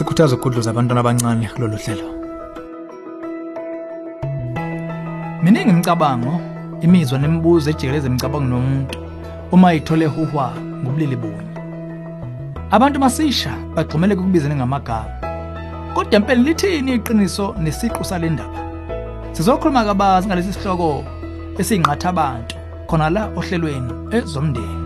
sikhuthaza ukugudluza abantwana abancane kulolu hlelo. Miningi imicabango imizwa nemibuzo ejikeleza imicabango nomuntu uma ithole huhwa ngobulili bunye. Abantu masisha bagxumele ukubizana ngamagama kodwa impela lithini iqiniso nesiqu sale ndaba? Sizokhuluma kabazi ngalesi sihloko esiyinqatha abantu khona la ohlelweni ezomndeni.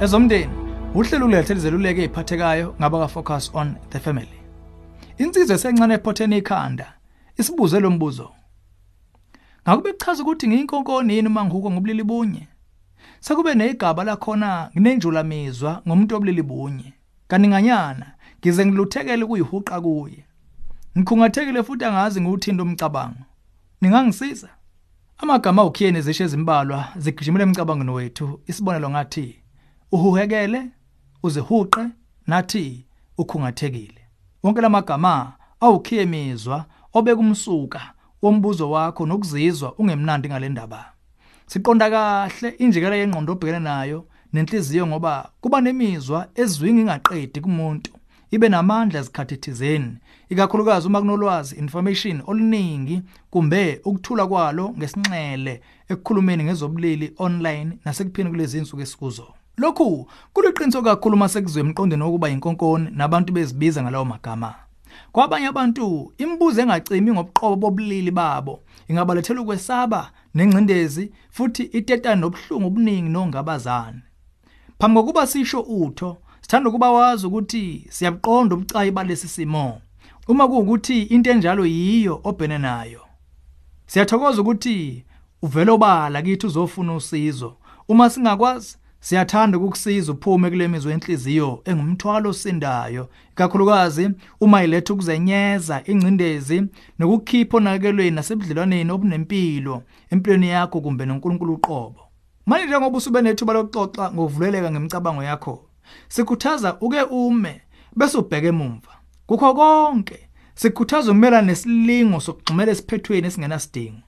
Ezomndeni uhlelo ukulethela izeluleko eziphathekayo ngaba ka focus on the family. Insizwe esencane ephotheni ikhanda isibuze lo mbuzo. Ngakube kuchaza ukuthi ngiyinkonkoni yini uma ngihuko ngobulili bunye? Sekube negaba lakhona nginenjula mizwa ngomuntu obulili bunye. Kaninganyana ngize ngiluthekele kuyihuqa kuye. Ngikhungathekile futhi angazi ngiwuthinta umcabango. Ningangisiza? Amagama ukhiyene zisho ezimbalwa zigijimela emcabangweni wethu isibonelo ngathi uhuhekele uzihuqe nathi ukhungathekile. Wonke lamagama awukhiye imizwa obeka umsuka wombuzo wakho nokuzizwa ungemnandi ngalendaba siqonda kahle injikela yengqondo obhekene nayo nenhliziyo ngoba kuba nemizwa ezwingi ingaqedi kumuntu ibe namandla ezikhathi thizeni. Ikakhulukazi uma kunolwazi information oluningi kumbe ukuthula kwalo ngesinxele ekukhulumeni ngezobulili online nasekuphini kulezi insuku esikuzo. Lokhu kuliqiniso kakhulu uma sekuzwe emqondweni wokuba inkonkoni nabantu bezibiza ngalawo magama. Kwabanye abantu imibuzo engacimi ngobuqobo bobulili babo ingabalethela ukwesaba nengcindezi futhi itetana nobuhlungu obuningi nongabazana phambi kokuba sisho utho sithanda ukuba wazi ukuthi siyabuqonda ubucayi balesi simo. Uma kuwukuthi into enjalo yiyo obhene nayo. Siyathokoza ukuthi uvela obala kithi uzofuna usizo. Uma singakwazi siyathanda ukukusiza uphume kule mizwa enhliziyo engumthwalo osindayo ikakhulukazi uma iletha ukuzenyeza ingcindezi nokukhipha onakelweni nasebudlelwaneni obunempilo empilweni yakho kumbe noNkulunkulu uqobo. Manje njengoba usube nethuba lokuxoxa ngokuvuleleka ngemicabango yakho sikhuthaza uke ume bese ubheke emuva. Kukho konke sikhuthaza umelana nesilingo sokugxumela esiphethweni esingenasidingo.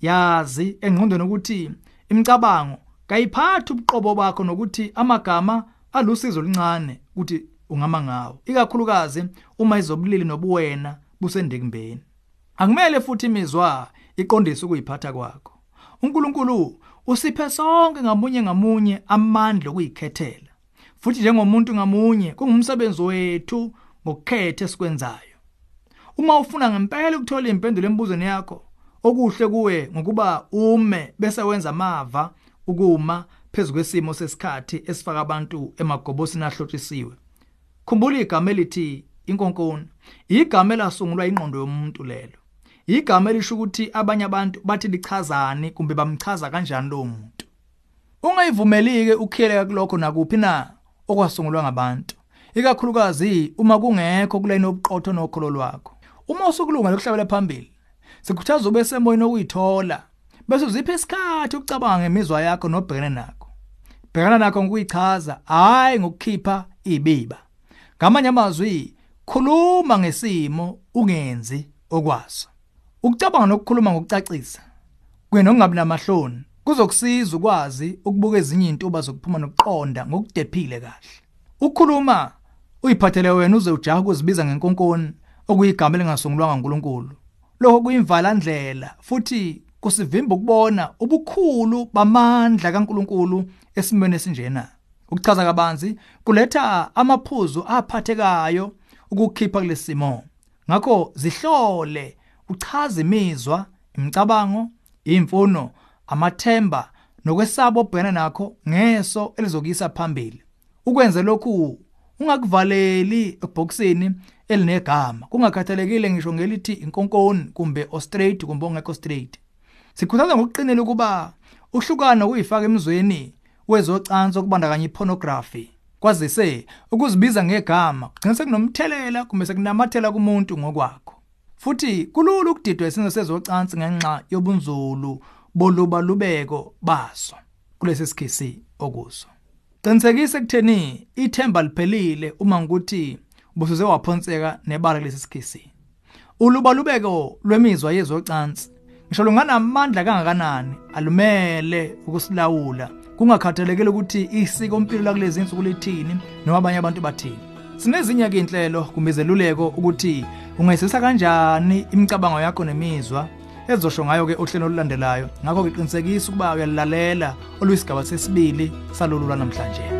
Yazi engqondweni ukuthi imicabango kayiphathi ubuqobo bakho nokuthi amagama alusizo oluncane ukuthi ungama ngawo. Ikakhulukazi uma izobulili nobuwena busendikimbeni akumele futhi imizwa iqondise ukuyiphatha kwakho. uNkulunkulu usiphe sonke ngamunye ngamunye amandla okuyikhethela. Futhi njengomuntu ngamunye kungumsebenzi wethu ngokukhetha esikwenzayo. Uma ufuna ngempela ukuthola impendulo embuzweni yakho okuhle kuwe ngokuba ume bese wenza amava ukuma phezulu kwesimo sesikhathi esifaka abantu emagobosini ahlotshisiwe. Khumbula igama elithi inkonkoni. Igama elasungulwa ingqondo yomuntu lelo. Igama elisho ukuthi abanye abantu bathi lichazani kumbe bamchaza kanjani lo muntu. Ungayivumelike ukhiyeleka kulokho nakuphi na okwasungulwa ngabantu. Ikakhulukazi uma kungekho kulayini obuqotho nokholo lwakho. Uma usukulunga lokuhlabela phambili sikhuthaza ube semoyeni okuyithola. Bese uziphe isikhathi ukucabanga ngemizwa yakho nobhekene nakho. Bhekana nakho ngokuyichaza hayi ngokukhipha ibiba ngamanye amazwi khuluma ngesimo ungenzi okwaso. Ukucabanga nokukhuluma ngokucacisa kwena ungabi namahloni kuzokusiza ukwazi ukubuka ezinye izinto zokuphuma nokuqonda ngokudephile kahle. Ukukhuluma uyiphathele wena uze ujaha ukuzibiza ngenkonkoni okuyigama elingasungulwanga uNkulunkulu lokho kuyimvala ndlela futhi kusivimba ukubona ubukhulu bamandla kaNkulunkulu esimene esinjena. Ukuchaza kabanzi kuletha amaphuzu aphathekayo ukukhipha kulesimo ngakho zihlole uchaza imizwa imicabango imfuno amathemba nokwesaba obhekana nakho ngeso elizokuyisa phambili. Ukwenze lokhu ungakuvaleli ebhokisini elinegama. Kungakhathalekile ngisho ngelithi inkonkoni kumbe ostraight kumbe ongekho straight. Sikhuthaza ngokuqinela ukuba uhlukana kuyifaka emzweni wezocansi okubandakanya ipornography. Kwazise ukuzibiza ngegama kugcina sekunomthelela kumbe sekunamathela kumuntu ngokwakho. Futhi kulula ukudidwa isenzo sezocansi ngenxa yobunzulu bolubalubeko baso kulesi sikhisi okuso. Qinisekise kutheni ithemba liphelile uma ngikuthi busuze waphonseka nebala lesi sikhisi ulubalubeko lwemizwa yezocansi ngisho lunganamandla kangakanani? Alumele ukusilawula. Kungakhathalekile ukuthi isiko impilo lakulezi insuku lithini noma abanye abantu bathini. Sinezinye ke inhlelo kumbe izeluleko ukuthi ungayisisa kanjani imicabango yakho nemizwa ezosho ngayo ke uhlelo olulandelayo. Ngakho ke qinisekisa ukuba uyalilalela oluyisigaba sesibili salolu lwanamhlanje.